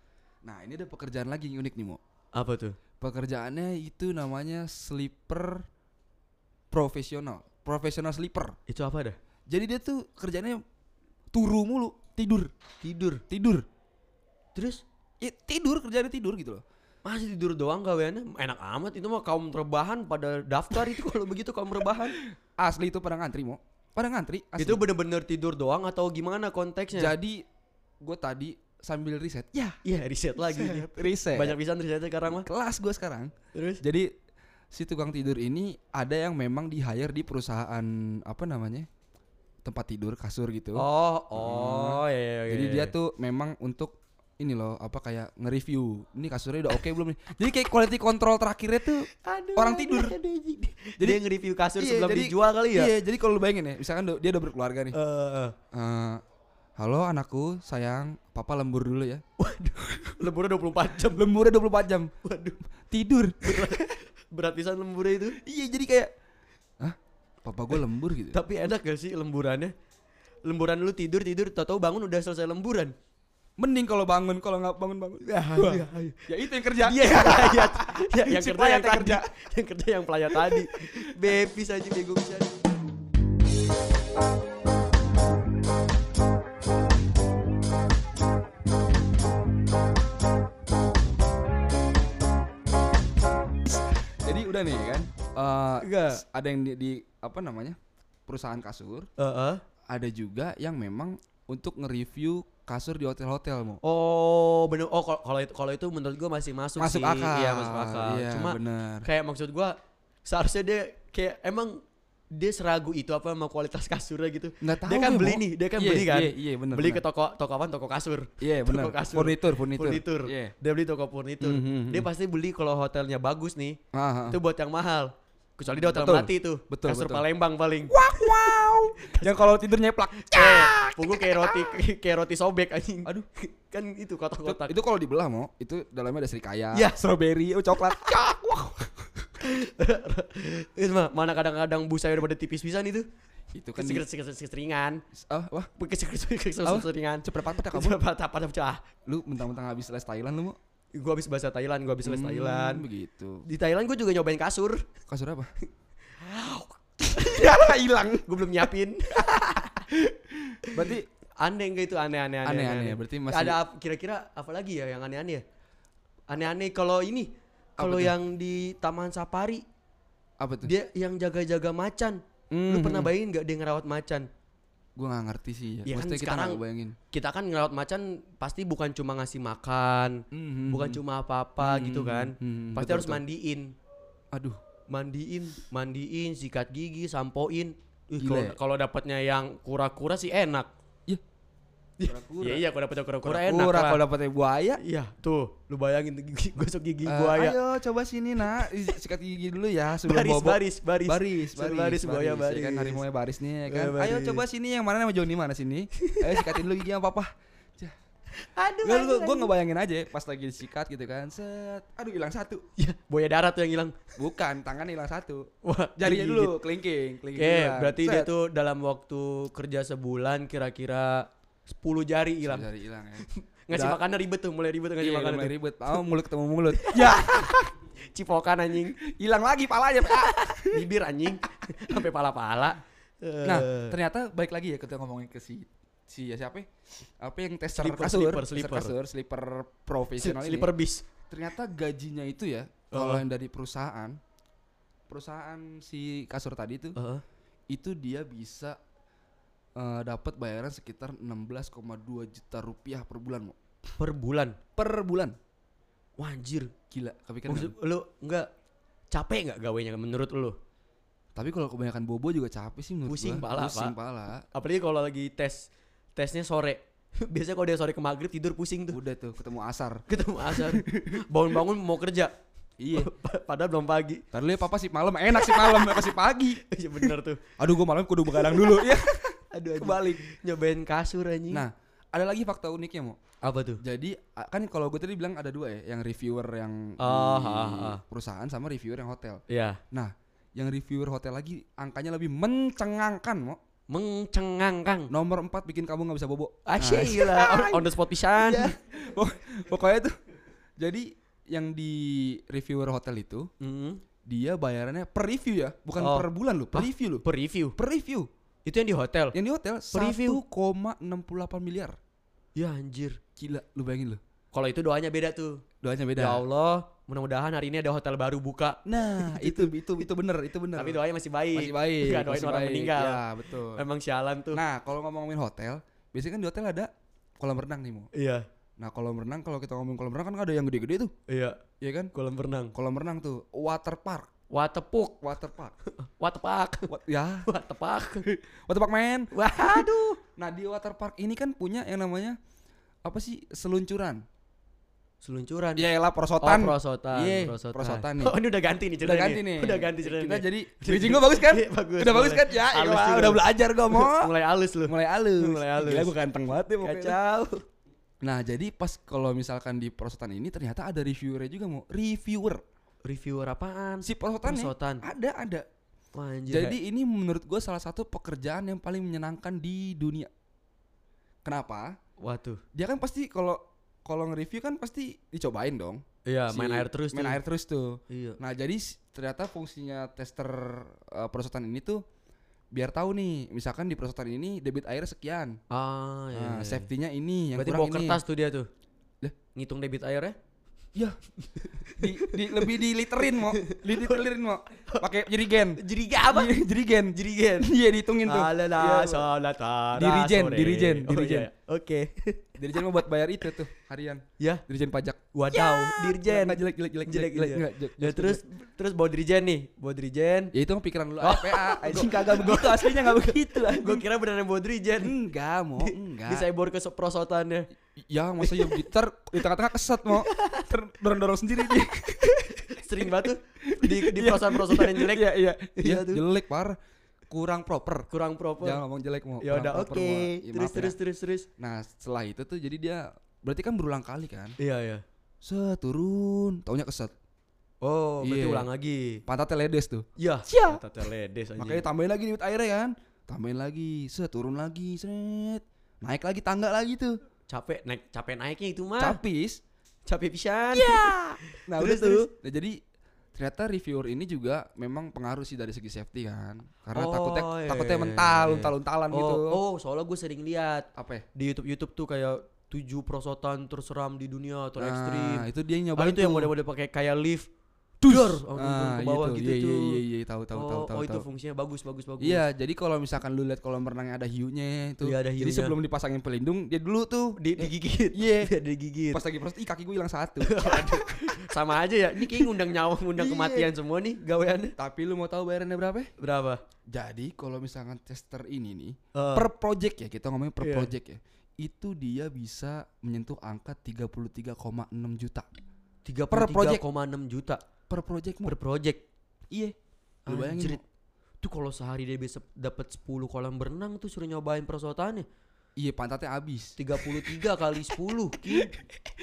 Speaker 2: Nah ini ada pekerjaan lagi yang unik nih mau.
Speaker 1: Apa tuh?
Speaker 2: Pekerjaannya itu namanya sleeper profesional, profesional sleeper.
Speaker 1: Itu apa dah?
Speaker 2: Jadi dia tuh kerjanya turu mulu, tidur,
Speaker 1: Tidur.
Speaker 2: tidur.
Speaker 1: Terus
Speaker 2: Ya, tidur kerjanya tidur gitu loh.
Speaker 1: masih tidur doang gaweannya enak amat itu mah kaum rebahan pada daftar itu kalau begitu kaum rebahan. [LAUGHS]
Speaker 2: Asli itu pada ngantri mau. Pada ngantri. Asli.
Speaker 1: Itu bener-bener tidur doang atau gimana konteksnya?
Speaker 2: Jadi gue tadi sambil riset. Ya,
Speaker 1: Iya riset lagi nih.
Speaker 2: riset.
Speaker 1: Banyak pisan risetnya sekarang mah.
Speaker 2: kelas gue sekarang.
Speaker 1: Terus?
Speaker 2: Jadi si tukang tidur ini ada yang memang di hire di perusahaan apa namanya tempat tidur kasur gitu.
Speaker 1: Oh, oh, iya, iya, iya.
Speaker 2: Jadi dia tuh memang untuk ini loh apa kayak nge-review ini kasurnya udah oke belum nih. Jadi kayak quality control terakhirnya tuh
Speaker 1: Aduh,
Speaker 2: orang tidur.
Speaker 1: aduh, aduh, anjing.
Speaker 2: Jadi-
Speaker 1: dia nge-review kasur
Speaker 2: Iya,
Speaker 1: sebelum
Speaker 2: jadi-
Speaker 1: dijual kali ya?
Speaker 2: Iya, jadi kalau lu bayangin ya, misalkan dia udah berkeluarga nih.
Speaker 1: Eh, eh.
Speaker 2: Eh, halo anakku, sayang, papa lembur dulu ya.
Speaker 1: lemburnya 24 jam.
Speaker 2: Lemburnya 24 jam.
Speaker 1: Waduh,
Speaker 2: Tidur.
Speaker 1: berat pisan lemburnya itu.
Speaker 2: iya, jadi kayak Hah? Papa gue lembur gitu.
Speaker 1: Tapi enak gak sih lemburannya? Lemburan lu tidur tidur, tau-tau bangun udah selesai lemburan.
Speaker 2: Mending kalau bangun, kalau nggak bangun-bangun.
Speaker 1: Ya,
Speaker 2: Wah.
Speaker 1: iya, iya.
Speaker 2: Ya itu yang kerja.
Speaker 1: Iya, iya, iya, yang
Speaker 2: Si
Speaker 1: kerja yang
Speaker 2: yang
Speaker 1: tadi,
Speaker 2: kerja.
Speaker 1: yang kerja yang pelayat tadi. Bebis aja bego bisa.
Speaker 2: Udah nih kan. eh,
Speaker 1: Enggak.
Speaker 2: s- ada yang di, di- apa namanya? perusahaan kasur,
Speaker 1: Heeh.
Speaker 2: ada juga yang memang untuk nge-review kasur di hotel-hotel mau.
Speaker 1: Oh, bener. Oh, kalau kalau itu kalau itu menurut gua masih masuk,
Speaker 2: Masuk
Speaker 1: sih.
Speaker 2: akal.
Speaker 1: Iya, masuk akal.
Speaker 2: Iya,
Speaker 1: Cuma
Speaker 2: bener.
Speaker 1: kayak maksud gua seharusnya dia kayak emang dia seragu itu apa sama kualitas [LAUGHS] kasurnya gitu.
Speaker 2: Nggak tahu
Speaker 1: dia kan beli
Speaker 2: Mo.
Speaker 1: nih, dia kan
Speaker 2: Iya,
Speaker 1: beli kan.
Speaker 2: Iya, iya bener.
Speaker 1: beli
Speaker 2: bener.
Speaker 1: ke toko toko apa? Toko kasur.
Speaker 2: Iya [LAUGHS]
Speaker 1: toko
Speaker 2: benar.
Speaker 1: kasur.
Speaker 2: Furnitur, furnitur.
Speaker 1: Furnitur.
Speaker 2: Iya.
Speaker 1: Dia beli toko furnitur.
Speaker 2: Mhm,
Speaker 1: Dia
Speaker 2: mhm.
Speaker 1: pasti beli kalau hotelnya bagus nih.
Speaker 2: Ah, ah.
Speaker 1: Itu buat yang mahal. Kecuali di hotel
Speaker 2: Betul.
Speaker 1: Melati tuh.
Speaker 2: Betul,
Speaker 1: Kasur
Speaker 2: betul.
Speaker 1: Palembang paling.
Speaker 2: wow. [LAUGHS] Yang kalau tidur nyeplak.
Speaker 1: Eh, punggung kayak roti kayak roti sobek anjing.
Speaker 2: Aduh.
Speaker 1: kan itu
Speaker 2: Itu,
Speaker 1: kotak-kotak.
Speaker 2: itu kalau dibelah mau, itu dalamnya ada serikaya,
Speaker 1: Iya.
Speaker 2: strawberry, oh coklat. Wah. [LAUGHS]
Speaker 1: Itu mah mana kadang-kadang busanya udah pada tipis pisan itu.
Speaker 2: Itu kan di,
Speaker 1: Keseringan.
Speaker 2: ah, wah,
Speaker 1: Keseringan.
Speaker 2: cepet patah ya [LAUGHS] kamu.
Speaker 1: Cepat apa pecah.
Speaker 2: Lu mentang-mentang habis les Thailand lu mau.
Speaker 1: Gua habis bahasa Thailand, gua habis les
Speaker 2: Hmm,
Speaker 1: Thailand.
Speaker 2: Begitu.
Speaker 1: Di Thailand gua juga nyobain kasur.
Speaker 2: Kasur apa? [LAUGHS]
Speaker 1: Ya hilang. Gua belum nyiapin.
Speaker 2: Berarti
Speaker 1: Aneh enggak itu aneh-aneh aneh.
Speaker 2: Aneh-aneh, berarti masih-
Speaker 1: ada kira-kira apa lagi ya yang aneh-aneh ya? Aneh-aneh kalau ini kalau yang di Taman Safari
Speaker 2: apa tuh?
Speaker 1: dia yang jaga-jaga macan. Lu
Speaker 2: Mhm.
Speaker 1: pernah bayangin nggak dia ngerawat macan?
Speaker 2: Gua nggak ngerti sih ya.
Speaker 1: Ya kan
Speaker 2: Maksudnya kita
Speaker 1: sekarang-
Speaker 2: nggak bayangin.
Speaker 1: Kita kan ngerawat macan pasti bukan cuma ngasih makan,
Speaker 2: Mhm.
Speaker 1: bukan cuma apa-apa
Speaker 2: Mhm,
Speaker 1: gitu kan.
Speaker 2: mhm,
Speaker 1: Pasti
Speaker 2: betul,
Speaker 1: harus
Speaker 2: betul.
Speaker 1: mandiin.
Speaker 2: Aduh,
Speaker 1: Mandiin, mandiin, sikat gigi, sampoin. Ih,
Speaker 2: Gila
Speaker 1: kalau
Speaker 2: ya?
Speaker 1: kalau dapatnya yang kura-kura sih enak.
Speaker 2: Iya. Kura-kura.
Speaker 1: Iya iya kalau dapetnya kura-kura enak lah.
Speaker 2: kalau dapetnya buaya.
Speaker 1: Iya, tuh, lu bayangin gigi, gosok gigi
Speaker 2: eh,
Speaker 1: buaya.
Speaker 2: Ayo coba sini nak, sikat gigi dulu ya sebelum
Speaker 1: baris,
Speaker 2: bobo.
Speaker 1: baris, baris,
Speaker 2: baris, baris,
Speaker 1: baris, buaya baris.
Speaker 2: Ya kan harimau baris nih ya kan.
Speaker 1: Eh, baris.
Speaker 2: Ayo coba sini yang mana nama Joni mana sini? Ayo sikatin dulu gigi sama papa.
Speaker 1: Aduh,
Speaker 2: Gue
Speaker 1: aduh,
Speaker 2: gue
Speaker 1: aduh.
Speaker 2: ngebayangin aja pas lagi disikat gitu kan. Set. Aduh hilang satu.
Speaker 1: Ya, buaya darat tuh yang hilang.
Speaker 2: Bukan, tangan hilang satu.
Speaker 1: Wah,
Speaker 2: Jarinya dulu kelingking, kelingking.
Speaker 1: Oke, berarti dia
Speaker 2: Set.
Speaker 1: tuh dalam waktu kerja sebulan kira-kira 10 jari hilang.
Speaker 2: Jari hilang ya. [LAUGHS]
Speaker 1: Ngasih makannya ribet tuh, mulai ribet ngasih
Speaker 2: Iya,
Speaker 1: makan
Speaker 2: mulai
Speaker 1: tuh.
Speaker 2: ribet. Oh, mulut ketemu mulut. [LAUGHS] ya,
Speaker 1: Cipokan anjing,
Speaker 2: hilang lagi palanya. Ah. [LAUGHS]
Speaker 1: bibir anjing, sampai pala-pala.
Speaker 2: Nah,
Speaker 1: Eh,
Speaker 2: ternyata baik lagi ya kita ngomongin ke si si ya siapa? ya? Apa yang tester
Speaker 1: Slipper,
Speaker 2: kasur,
Speaker 1: slipper,
Speaker 2: tester
Speaker 1: slipper.
Speaker 2: kasur, slipper profesional ini.
Speaker 1: slipper bis.
Speaker 2: Ternyata gajinya itu ya, kalau yang dari perusahaan perusahaan si kasur tadi itu
Speaker 1: Heeh.
Speaker 2: itu dia bisa eh, dapat bayaran sekitar 16,2 juta rupiah per bulan, Mo.
Speaker 1: per bulan.
Speaker 2: Per bulan.
Speaker 1: Wah, anjir.
Speaker 2: Gila, kepikiran
Speaker 1: Maksud
Speaker 2: nggak?
Speaker 1: lu enggak capek enggak gawainya menurut lu?
Speaker 2: Tapi kalau kebanyakan bobo juga capek sih menurut
Speaker 1: Pusing
Speaker 2: gua.
Speaker 1: pala,
Speaker 2: Pusing
Speaker 1: Pak.
Speaker 2: pala.
Speaker 1: Apalagi kalau lagi tes tesnya sore. [LAUGHS] Biasanya kalau dia sore ke maghrib tidur pusing tuh.
Speaker 2: Udah tuh ketemu asar. [LAUGHS]
Speaker 1: Ketemu asar. [LAUGHS] Bangun-bangun mau kerja.
Speaker 2: Iya.
Speaker 1: Padahal belum pagi.
Speaker 2: Tadi ya papa sih malam, enak sih malam, enak sih pagi.
Speaker 1: Iya bener tuh.
Speaker 2: Aduh gua malam kudu begadang dulu ya.
Speaker 1: Aduh, aduh.
Speaker 2: Kebalik.
Speaker 1: Nyobain kasur anjing.
Speaker 2: Nah, ada lagi fakta uniknya, Mo.
Speaker 1: apa tuh?
Speaker 2: Jadi kan kalau gue tadi bilang ada dua ya, yang reviewer yang
Speaker 1: Oh,
Speaker 2: di
Speaker 1: ah, ah.
Speaker 2: perusahaan sama reviewer yang hotel.
Speaker 1: Iya.
Speaker 2: Nah, yang reviewer hotel lagi angkanya lebih mencengangkan, Mo.
Speaker 1: Mencengangkang.
Speaker 2: Nomor 4 bikin kamu nggak bisa bobo.
Speaker 1: Asyik
Speaker 2: Nah,
Speaker 1: gila [LAUGHS] on, on the spot pisan.
Speaker 2: Pok- Pokoknya tuh. Jadi yang di reviewer hotel itu
Speaker 1: Mm.
Speaker 2: dia bayarannya per review ya, bukan
Speaker 1: Oh.
Speaker 2: per bulan loh, per
Speaker 1: Hah?
Speaker 2: review loh.
Speaker 1: Per review.
Speaker 2: Per review.
Speaker 1: Itu yang di hotel.
Speaker 2: Yang di hotel
Speaker 1: Per review.
Speaker 2: 1,68 miliar.
Speaker 1: Ya anjir.
Speaker 2: Gila, lu bayangin lu.
Speaker 1: Kalau itu doanya beda tuh.
Speaker 2: Doanya beda.
Speaker 1: Ya Allah, mudah-mudahan hari ini ada hotel baru buka.
Speaker 2: Nah, [LAUGHS] itu itu itu bener, itu bener.
Speaker 1: Tapi doanya masih baik.
Speaker 2: masih baik.
Speaker 1: Nggak doain
Speaker 2: masih
Speaker 1: orang
Speaker 2: baik.
Speaker 1: meninggal.
Speaker 2: Ya, betul.
Speaker 1: Emang sialan tuh.
Speaker 2: Nah, kalau ngomongin hotel, biasanya kan di hotel ada kolam renang nih, Mo.
Speaker 1: Iya.
Speaker 2: Nah, kolam renang kalau kita ngomongin kolam renang kan ada yang gede-gede tuh,
Speaker 1: Iya.
Speaker 2: ya kan?
Speaker 1: Kolam renang.
Speaker 2: Kolam renang tuh, water park,
Speaker 1: Watepuk.
Speaker 2: water park. [LAUGHS]
Speaker 1: Watepak.
Speaker 2: What, ya,
Speaker 1: Watepak.
Speaker 2: water park men.
Speaker 1: Waduh. [LAUGHS]
Speaker 2: Nah, di water park ini kan punya yang namanya apa sih? Seluncuran.
Speaker 1: Seluncuran.
Speaker 2: Ya elah prosotan.
Speaker 1: Oh, prosotan.
Speaker 2: Iya,
Speaker 1: prosotan.
Speaker 2: prosotan nih. [LAUGHS]
Speaker 1: Oh, ini udah ganti nih
Speaker 2: Udah
Speaker 1: ceritanya.
Speaker 2: ganti nih.
Speaker 1: Udah ganti ceritanya.
Speaker 2: Kita
Speaker 1: nih.
Speaker 2: jadi bridging gua bagus kan?
Speaker 1: Iya, bagus.
Speaker 2: Udah bagus kan? Ya, elah,
Speaker 1: juga.
Speaker 2: udah belajar gua, Mo.
Speaker 1: Mulai halus lu.
Speaker 2: Mulai halus.
Speaker 1: Mulai halus.
Speaker 2: Gila, gua ganteng banget ya pokoknya.
Speaker 1: Kacau.
Speaker 2: Nah, jadi pas kalau misalkan di prosotan ini ternyata ada reviewernya juga mau reviewer.
Speaker 1: Reviewer apaan?
Speaker 2: Si prosotan nih
Speaker 1: Prosotan.
Speaker 2: ada ada.
Speaker 1: Wah, anjir.
Speaker 2: Jadi ini menurut gue salah satu pekerjaan yang paling menyenangkan di dunia. Kenapa?
Speaker 1: Waduh.
Speaker 2: Dia kan pasti kalau kalau nge-review kan pasti dicobain dong.
Speaker 1: Iya,
Speaker 2: Si-
Speaker 1: main air terus
Speaker 2: Main
Speaker 1: tuh.
Speaker 2: air terus tuh.
Speaker 1: Iya.
Speaker 2: Nah, jadi ternyata fungsinya tester uh, perosotan ini tuh biar tahu nih, misalkan di perosotan ini debit air sekian.
Speaker 1: Ah, iya.
Speaker 2: Nah,
Speaker 1: iya.
Speaker 2: safety-nya ini yang
Speaker 1: Berarti
Speaker 2: kurang
Speaker 1: bawa
Speaker 2: ini.
Speaker 1: kertas tuh dia tuh.
Speaker 2: Lah?
Speaker 1: Ngitung debit airnya?
Speaker 2: Ya. di, di lebih diliterin mau, diliterin mau. Pakai jerigen.
Speaker 1: Jadi apa?
Speaker 2: Iya, jerigen.
Speaker 1: Jerigen.
Speaker 2: Iya, dihitungin tuh.
Speaker 1: Alala,
Speaker 2: Iya,
Speaker 1: salatara
Speaker 2: Dirijen,
Speaker 1: sore.
Speaker 2: dirijen,
Speaker 1: Oh,
Speaker 2: dirijen.
Speaker 1: iya. Oke. [LAUGHS]
Speaker 2: Dirijen mau buat bayar itu tuh harian.
Speaker 1: ya,
Speaker 2: Dirijen pajak.
Speaker 1: wadaw, dirjen.
Speaker 2: Nggak jelek jelek jelek
Speaker 1: Jelek,
Speaker 2: jelek. jelek,
Speaker 1: Ya
Speaker 2: jelek,
Speaker 1: terus terus bawa dirijen nih, bawa dirijen.
Speaker 2: Ya itu pikiran lu
Speaker 1: Oh.
Speaker 2: PA. [LAUGHS] Anjing kagak begitu [LAUGHS] aslinya enggak begitu
Speaker 1: Gue
Speaker 2: anjing.
Speaker 1: kira beneran bawa dirijen.
Speaker 2: Enggak, mau enggak.
Speaker 1: Disebor ke so- prosotannya.
Speaker 2: Ya, masa ya gitar di tengah-tengah keset mau. Dorong-dorong sendiri dia.
Speaker 1: Sering banget tuh di di prosotan-prosotan yang jelek.
Speaker 2: Iya, iya.
Speaker 1: Iya
Speaker 2: Iya, jelek parah. Kurang proper.
Speaker 1: Kurang proper.
Speaker 2: Jangan ngomong jelek mau.
Speaker 1: Ya udah oke.
Speaker 2: Mo. Ya,
Speaker 1: Terus
Speaker 2: ya.
Speaker 1: terus terus terus.
Speaker 2: Nah, setelah itu tuh jadi dia berarti kan berulang kali kan.
Speaker 1: Iya iya.
Speaker 2: Seturun, taunya keset.
Speaker 1: Oh, berarti
Speaker 2: Iya.
Speaker 1: ulang lagi.
Speaker 2: Pantatnya ledes tuh.
Speaker 1: Iya.
Speaker 2: Cia.
Speaker 1: Tata ledes aja.
Speaker 2: Makanya tambahin lagi debit airnya kan. Tambahin lagi, set turun lagi, seret. Naik lagi tangga lagi tuh.
Speaker 1: capek naik capek naiknya itu mah.
Speaker 2: Capis.
Speaker 1: Capek pisan. [LAUGHS]
Speaker 2: Nah,
Speaker 1: Terus,
Speaker 2: udah tuh. Nah, jadi ternyata reviewer ini juga memang pengaruh sih dari segi safety kan. Karena
Speaker 1: Oh,
Speaker 2: takutnya
Speaker 1: iya,
Speaker 2: takutnya
Speaker 1: iya,
Speaker 2: mental,
Speaker 1: iya.
Speaker 2: untal-untalan
Speaker 1: Oh,
Speaker 2: gitu.
Speaker 1: oh, soalnya gue sering lihat
Speaker 2: Apa ya?
Speaker 1: di YouTube YouTube tuh kayak tujuh prosotan terseram di dunia atau
Speaker 2: Nah,
Speaker 1: ekstrim.
Speaker 2: itu dia yang
Speaker 1: Ada
Speaker 2: nyobain
Speaker 1: tuh yang model-model pakai kayak lift dor langsung
Speaker 2: Ah,
Speaker 1: ke bawah
Speaker 2: gitu.
Speaker 1: gitu,
Speaker 2: Iya,
Speaker 1: tuh.
Speaker 2: iya, iya, iya, tahu tahu
Speaker 1: oh,
Speaker 2: tahu tahu.
Speaker 1: oh itu
Speaker 2: tahu.
Speaker 1: fungsinya bagus bagus bagus.
Speaker 2: Iya, jadi kalau misalkan lu lihat kolam renangnya ada hiunya itu.
Speaker 1: Iya, ada
Speaker 2: Jadi
Speaker 1: hiunya.
Speaker 2: sebelum dipasangin pelindung, dia dulu tuh
Speaker 1: Di, digigit.
Speaker 2: Iya. [LAUGHS]
Speaker 1: Biar digigit.
Speaker 2: pas lagi proses, ih kaki gue hilang satu. [LAUGHS]
Speaker 1: Sama aja ya. Ini kayak ngundang nyawa, ngundang
Speaker 2: Iya.
Speaker 1: kematian semua nih gaweannya.
Speaker 2: Tapi lu mau tahu bayarannya berapa?
Speaker 1: Berapa?
Speaker 2: Jadi kalau misalkan tester ini nih
Speaker 1: Eh,
Speaker 2: per project ya, kita ngomongin per
Speaker 1: Iya.
Speaker 2: project ya. Itu dia bisa menyentuh angka 33,6 juta
Speaker 1: 33,6 juta
Speaker 2: per project
Speaker 1: per project.
Speaker 2: Iya. Lu bayangin.
Speaker 1: Tuh kalau sehari dia bisa dapat 10 kolam berenang tuh suruh nyobain perosotannya.
Speaker 2: Iya, pantatnya habis.
Speaker 1: 33 kali 10, Ki.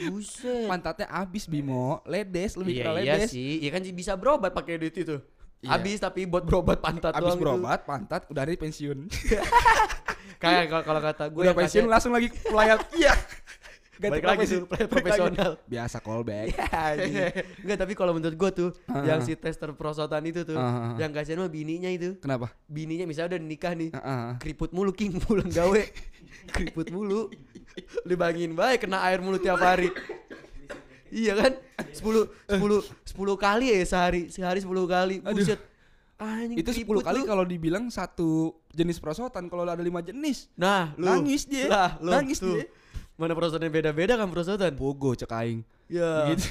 Speaker 1: Buset.
Speaker 2: Pantatnya habis Bimo, ledes lebih
Speaker 1: iya, iya
Speaker 2: ledes.
Speaker 1: sih. Iya kan bisa berobat pakai duit itu.
Speaker 2: Iya.
Speaker 1: Habis tapi buat berobat pantat
Speaker 2: Habis
Speaker 1: doang itu.
Speaker 2: berobat, pantat udah hari pensiun. [LAUGHS]
Speaker 1: Kayak kalau- kata gue
Speaker 2: udah pensiun
Speaker 1: kasih-
Speaker 2: langsung lagi pelayar. [LAUGHS] Iya. Ganti
Speaker 1: Balik lagi tuh, [LAUGHS] profesional.
Speaker 2: Biasa callback.
Speaker 1: Enggak tapi kalau menurut gue tuh
Speaker 2: Ah.
Speaker 1: yang si tester perosotan itu tuh
Speaker 2: ah.
Speaker 1: yang kasihan mah bininya itu.
Speaker 2: Kenapa?
Speaker 1: Bininya misalnya udah nikah nih.
Speaker 2: Ah.
Speaker 1: Keriput mulu king pulang gawe. Keriput mulu. Lu bayangin baik kena air mulu tiap hari. iya kan? 10 10 10 kali ya sehari. Sehari 10 kali.
Speaker 2: Aduh.
Speaker 1: Buset. Anjing
Speaker 2: Itu 10
Speaker 1: keriput
Speaker 2: kali kalau dibilang satu jenis perosotan kalau ada lima jenis.
Speaker 1: Nah, lu
Speaker 2: Nangis dia.
Speaker 1: Lah, lu
Speaker 2: Nangis
Speaker 1: tuh.
Speaker 2: dia.
Speaker 1: Mana perosotan beda-beda kan perosotan?
Speaker 2: Pogo cek aing.
Speaker 1: Ya.
Speaker 2: Gitu.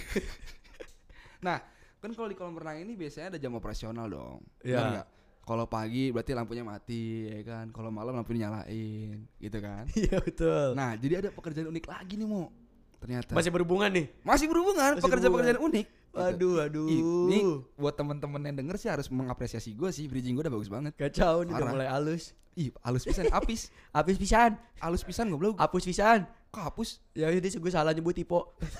Speaker 2: [LAUGHS] nah, kan kalau di kolam renang ini biasanya ada jam operasional dong.
Speaker 1: Iya.
Speaker 2: Nggak? Kalau pagi berarti lampunya mati, ya kan? Kalau malam lampunya nyalain, gitu kan? [LAUGHS]
Speaker 1: Iya betul.
Speaker 2: Nah, jadi ada pekerjaan unik lagi nih, Mo. Ternyata.
Speaker 1: Masih berhubungan nih.
Speaker 2: Masih berhubungan, pekerjaan-pekerjaan unik. gitu.
Speaker 1: Aduh, aduh.
Speaker 2: Ini buat temen-temen yang denger sih harus mengapresiasi gue sih, bridging gue udah bagus banget.
Speaker 1: Kacau nih udah mulai halus.
Speaker 2: Ih, halus pisan, apis. [LAUGHS]
Speaker 1: Habis pisan.
Speaker 2: Halus pisan goblok.
Speaker 1: Hapus pisan.
Speaker 2: Kok hapus?
Speaker 1: Ya udah gue salah nyebut tipe.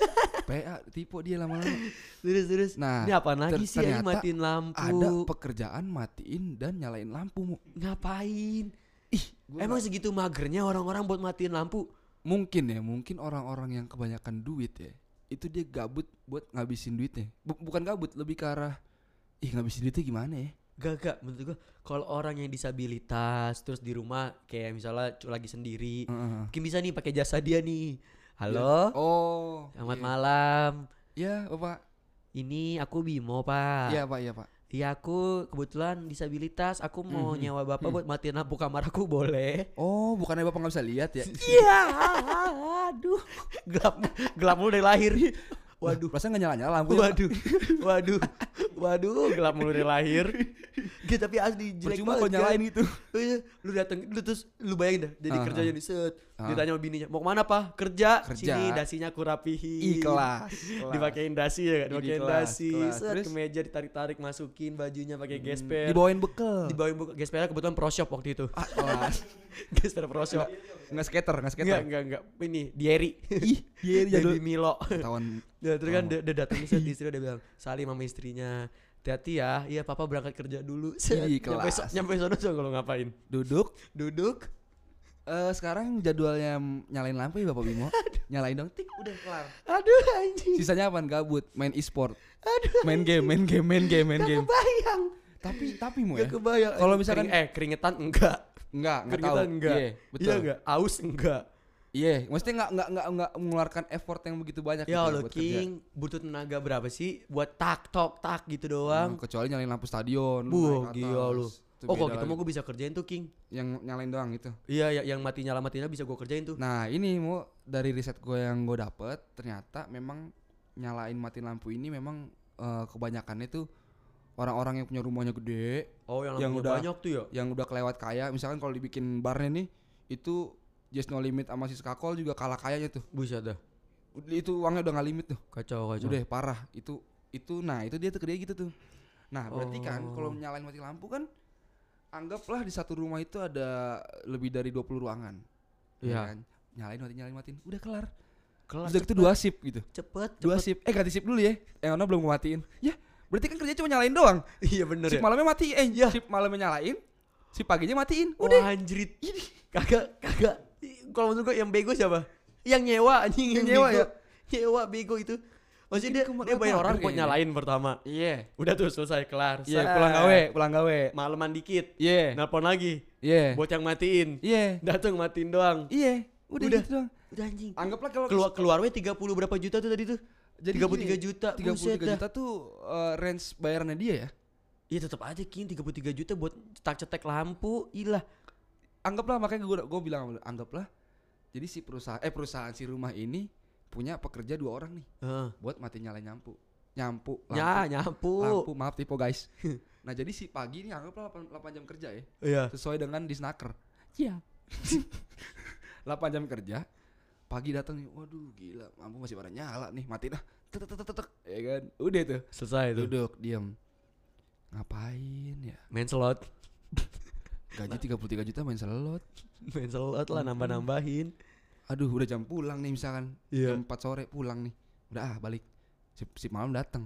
Speaker 1: [LAUGHS]
Speaker 2: PA tipe dia lama-lama.
Speaker 1: Terus terus.
Speaker 2: Nah,
Speaker 1: ini apa lagi
Speaker 2: ter-
Speaker 1: sih
Speaker 2: ternyata
Speaker 1: matiin lampu?
Speaker 2: Ada pekerjaan matiin dan nyalain lampu.
Speaker 1: Ngapain?
Speaker 2: Ih, gua
Speaker 1: Emang segitu magernya orang-orang buat matiin lampu?
Speaker 2: mungkin ya mungkin orang-orang yang kebanyakan duit ya itu dia gabut buat ngabisin duitnya Bu- bukan gabut lebih ke arah ih ngabisin duitnya gimana ya
Speaker 1: Gak gak menurut gue kalau orang yang disabilitas terus di rumah kayak misalnya lagi sendiri
Speaker 2: Heeh.
Speaker 1: mungkin bisa nih pakai jasa dia nih. Halo.
Speaker 2: oh
Speaker 1: Selamat
Speaker 2: iya.
Speaker 1: malam.
Speaker 2: ya bapak
Speaker 1: Ini aku Bimo, Pak.
Speaker 2: iya pak iya pak
Speaker 1: Iya aku kebetulan disabilitas. Aku mau
Speaker 2: Mhm.
Speaker 1: nyewa bapak
Speaker 2: Mhm.
Speaker 1: buat matiin lampu kamar aku boleh?
Speaker 2: oh bukannya bapak nggak bisa lihat ya
Speaker 1: Iya. [LAUGHS] Aduh. Gelap gelap mulu dari lahir. [LAUGHS] Waduh.
Speaker 2: perasaan nggak nyala nyala lampunya Pak.
Speaker 1: Waduh. [LAUGHS] Waduh. Waduh, gelap mulu dari lahir. Gitu tapi asli jelek
Speaker 2: percuma
Speaker 1: banget.
Speaker 2: kalau nyalain gitu
Speaker 1: lu datang lu terus lu bayangin dah jadi
Speaker 2: Ah,
Speaker 1: kerjanya
Speaker 2: ah.
Speaker 1: di set. Ditanya sama bininya, "Mau ke mana, Pak?" Kerja.
Speaker 2: Kerja.
Speaker 1: Sini dasinya aku rapihin.
Speaker 2: ikhlas [LAUGHS]
Speaker 1: Dipakein dasi ya Dipakein dasi.
Speaker 2: kelas.
Speaker 1: Set
Speaker 2: Terus?
Speaker 1: ke meja ditarik-tarik masukin bajunya pakai
Speaker 2: Hmm,
Speaker 1: gesper.
Speaker 2: dibawain bekal
Speaker 1: Dibawain buka gespernya kebetulan pro shop waktu itu.
Speaker 2: ah kelas [LAUGHS]
Speaker 1: gesper pro shop.
Speaker 2: nggak skater nggak skater
Speaker 1: Enggak, enggak, enggak. Ini Dieri. [LAUGHS]
Speaker 2: ih iya jadul
Speaker 1: Baby Milo.
Speaker 2: tahun
Speaker 1: Ya, terus kan dia, dia datang set istri udah bilang, "Salim sama istrinya." Hati-hati ya, iya papa berangkat kerja dulu.
Speaker 2: Ih,
Speaker 1: nyampe, so, nyampe sono juga kalau ngapain.
Speaker 2: duduk
Speaker 1: Duduk,
Speaker 2: Eh sekarang jadwalnya nyalain lampu ya Bapak Bimo. [LAUGHS] nyalain dong, tik udah kelar.
Speaker 1: aduh anjing.
Speaker 2: Sisanya apa? Gabut, main e-sport. Main game, main game, main game, main
Speaker 1: Gak
Speaker 2: game.
Speaker 1: kebayang.
Speaker 2: Tapi tapi mau ya.
Speaker 1: Kebayang.
Speaker 2: Kalau misalkan-
Speaker 1: kering- eh keringetan enggak.
Speaker 2: Enggak, enggak tahu.
Speaker 1: Keringetan enggak.
Speaker 2: Iya, betul.
Speaker 1: Iya enggak? Aus enggak.
Speaker 2: Iya, maksudnya enggak enggak enggak enggak mengeluarkan effort yang begitu banyak
Speaker 1: Ya
Speaker 2: gitu
Speaker 1: Allah
Speaker 2: buat kerja.
Speaker 1: King, butuh tenaga berapa sih buat tak tok tak gitu doang.
Speaker 2: Hmm, kecuali nyalain lampu stadion.
Speaker 1: Buh, gila lu.
Speaker 2: Itu
Speaker 1: Oh, kalau gitu mau gue bisa kerjain tuh King.
Speaker 2: yang nyalain doang itu.
Speaker 1: Iya, ya, yang mati nyala matinya bisa gue kerjain tuh.
Speaker 2: Nah, ini mau dari riset gue yang gue dapet ternyata memang nyalain mati lampu ini memang eh, kebanyakannya tuh orang-orang yang punya rumahnya gede,
Speaker 1: Oh, yang,
Speaker 2: Yang udah-
Speaker 1: banyak tuh ya.
Speaker 2: yang udah kelewat kaya, misalkan kalau dibikin barnya nih itu Just No Limit sama si Skakol juga kalah kayanya tuh.
Speaker 1: Buset dah.
Speaker 2: Itu uangnya udah nggak limit tuh.
Speaker 1: Kacau, kacau.
Speaker 2: Udah parah. Itu itu nah itu dia tuh kerja gitu tuh. Nah, berarti kan
Speaker 1: Oh.
Speaker 2: kalau nyalain mati lampu kan anggaplah di satu rumah itu ada lebih dari 20 ruangan.
Speaker 1: Iya.
Speaker 2: Ya kan? Nyalain mati nyalain matiin. Udah kelar.
Speaker 1: Kelar
Speaker 2: Udah gitu dua shift gitu.
Speaker 1: cepet,
Speaker 2: Dua
Speaker 1: cepet.
Speaker 2: shift. Eh ganti shift dulu ya. Yang ono belum gua matiin. Ya, berarti kan kerja cuma nyalain doang.
Speaker 1: Iya bener
Speaker 2: Shift
Speaker 1: ya.
Speaker 2: malamnya mati. Eh,
Speaker 1: Iya.
Speaker 2: shift malamnya nyalain. Shift paginya matiin.
Speaker 1: Wah,
Speaker 2: Udah.
Speaker 1: anjrit. Kagak, kagak. Kalau menurut gue yang bego siapa? Yang nyewa anjing
Speaker 2: Yang
Speaker 1: yang
Speaker 2: nyewa
Speaker 1: bego.
Speaker 2: ya?
Speaker 1: Nyewa bego itu. Maksudnya dia, dia bayar orang buat nyalain pertama.
Speaker 2: Iya.
Speaker 1: Udah tuh selesai kelar.
Speaker 2: Iya,
Speaker 1: Set.
Speaker 2: pulang gawe, pulang gawe.
Speaker 1: Maleman dikit.
Speaker 2: Iya.
Speaker 1: Nelpon lagi.
Speaker 2: Iya.
Speaker 1: Buat yang matiin.
Speaker 2: Iya.
Speaker 1: Datang matiin doang.
Speaker 2: Iya. Udah,
Speaker 1: Udah.
Speaker 2: gitu doang.
Speaker 1: Udah anjing.
Speaker 2: Anggaplah kalau
Speaker 1: Keluar keluar we 30 berapa juta tuh tadi tuh?
Speaker 2: Jadi
Speaker 1: 33
Speaker 2: gini,
Speaker 1: juta,
Speaker 2: 33
Speaker 1: buset dah.
Speaker 2: juta tuh eh, range bayarannya dia ya.
Speaker 1: Iya tetap aja King 33 juta buat cetak-cetek lampu. Ilah.
Speaker 2: Anggaplah makanya gue gue bilang anggaplah. Jadi si perusahaan eh perusahaan si rumah ini punya pekerja dua orang nih
Speaker 1: Heeh.
Speaker 2: buat mati nyalain nyampu. Nyampu, lampu,
Speaker 1: Ya, nyapu.
Speaker 2: lampu, maaf tipe guys. [LAUGHS] nah, jadi si pagi ini anggaplah 8, 8 jam kerja ya.
Speaker 1: Iya.
Speaker 2: Sesuai dengan disnaker.
Speaker 1: Iya. [LAUGHS]
Speaker 2: 8 jam kerja. Pagi datang nih, waduh gila, lampu masih pada nyala nih, mati dah. Tek tek tek, tek. ya kan. Udah tuh.
Speaker 1: Selesai tuh.
Speaker 2: Duduk, diam. Ngapain ya?
Speaker 1: Main slot.
Speaker 2: Gaji 33 juta main slot. [LAUGHS]
Speaker 1: Main slot lah nambah-nambahin.
Speaker 2: Aduh, udah jam pulang nih misalkan.
Speaker 1: Iya.
Speaker 2: Jam 4 sore pulang nih. Udah ah, balik. Sip, sip malam datang.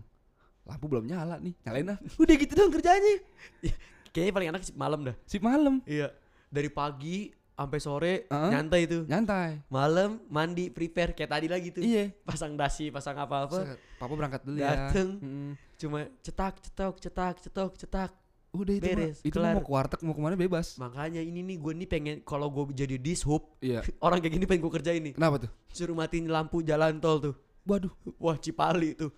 Speaker 2: Lampu belum nyala nih. Nyalain ah. Udah gitu dong kerjanya.
Speaker 1: Kayaknya paling enak sih malam dah.
Speaker 2: Sip malam.
Speaker 1: Iya. Dari pagi sampai sore
Speaker 2: Heeh.
Speaker 1: nyantai tuh.
Speaker 2: Nyantai.
Speaker 1: Malam mandi prepare kayak tadi lagi tuh.
Speaker 2: Iya.
Speaker 1: Pasang dasi, pasang apa-apa.
Speaker 2: Set, Papa berangkat dulu ya.
Speaker 1: Dateng.
Speaker 2: Mm-mm.
Speaker 1: Cuma cetak, cetok, cetak, cetok, cetak.
Speaker 2: Udah itu mah,
Speaker 1: Beres,
Speaker 2: itu mah
Speaker 1: kelar.
Speaker 2: mau ke warteg mau ke mana bebas.
Speaker 1: Makanya ini nih gue nih pengen kalau gue jadi dishub
Speaker 2: Iya. [LAUGHS]
Speaker 1: orang kayak gini pengen gue kerjain nih.
Speaker 2: Kenapa tuh?
Speaker 1: Suruh matiin lampu jalan tol tuh.
Speaker 2: Waduh,
Speaker 1: Wah Cipali tuh.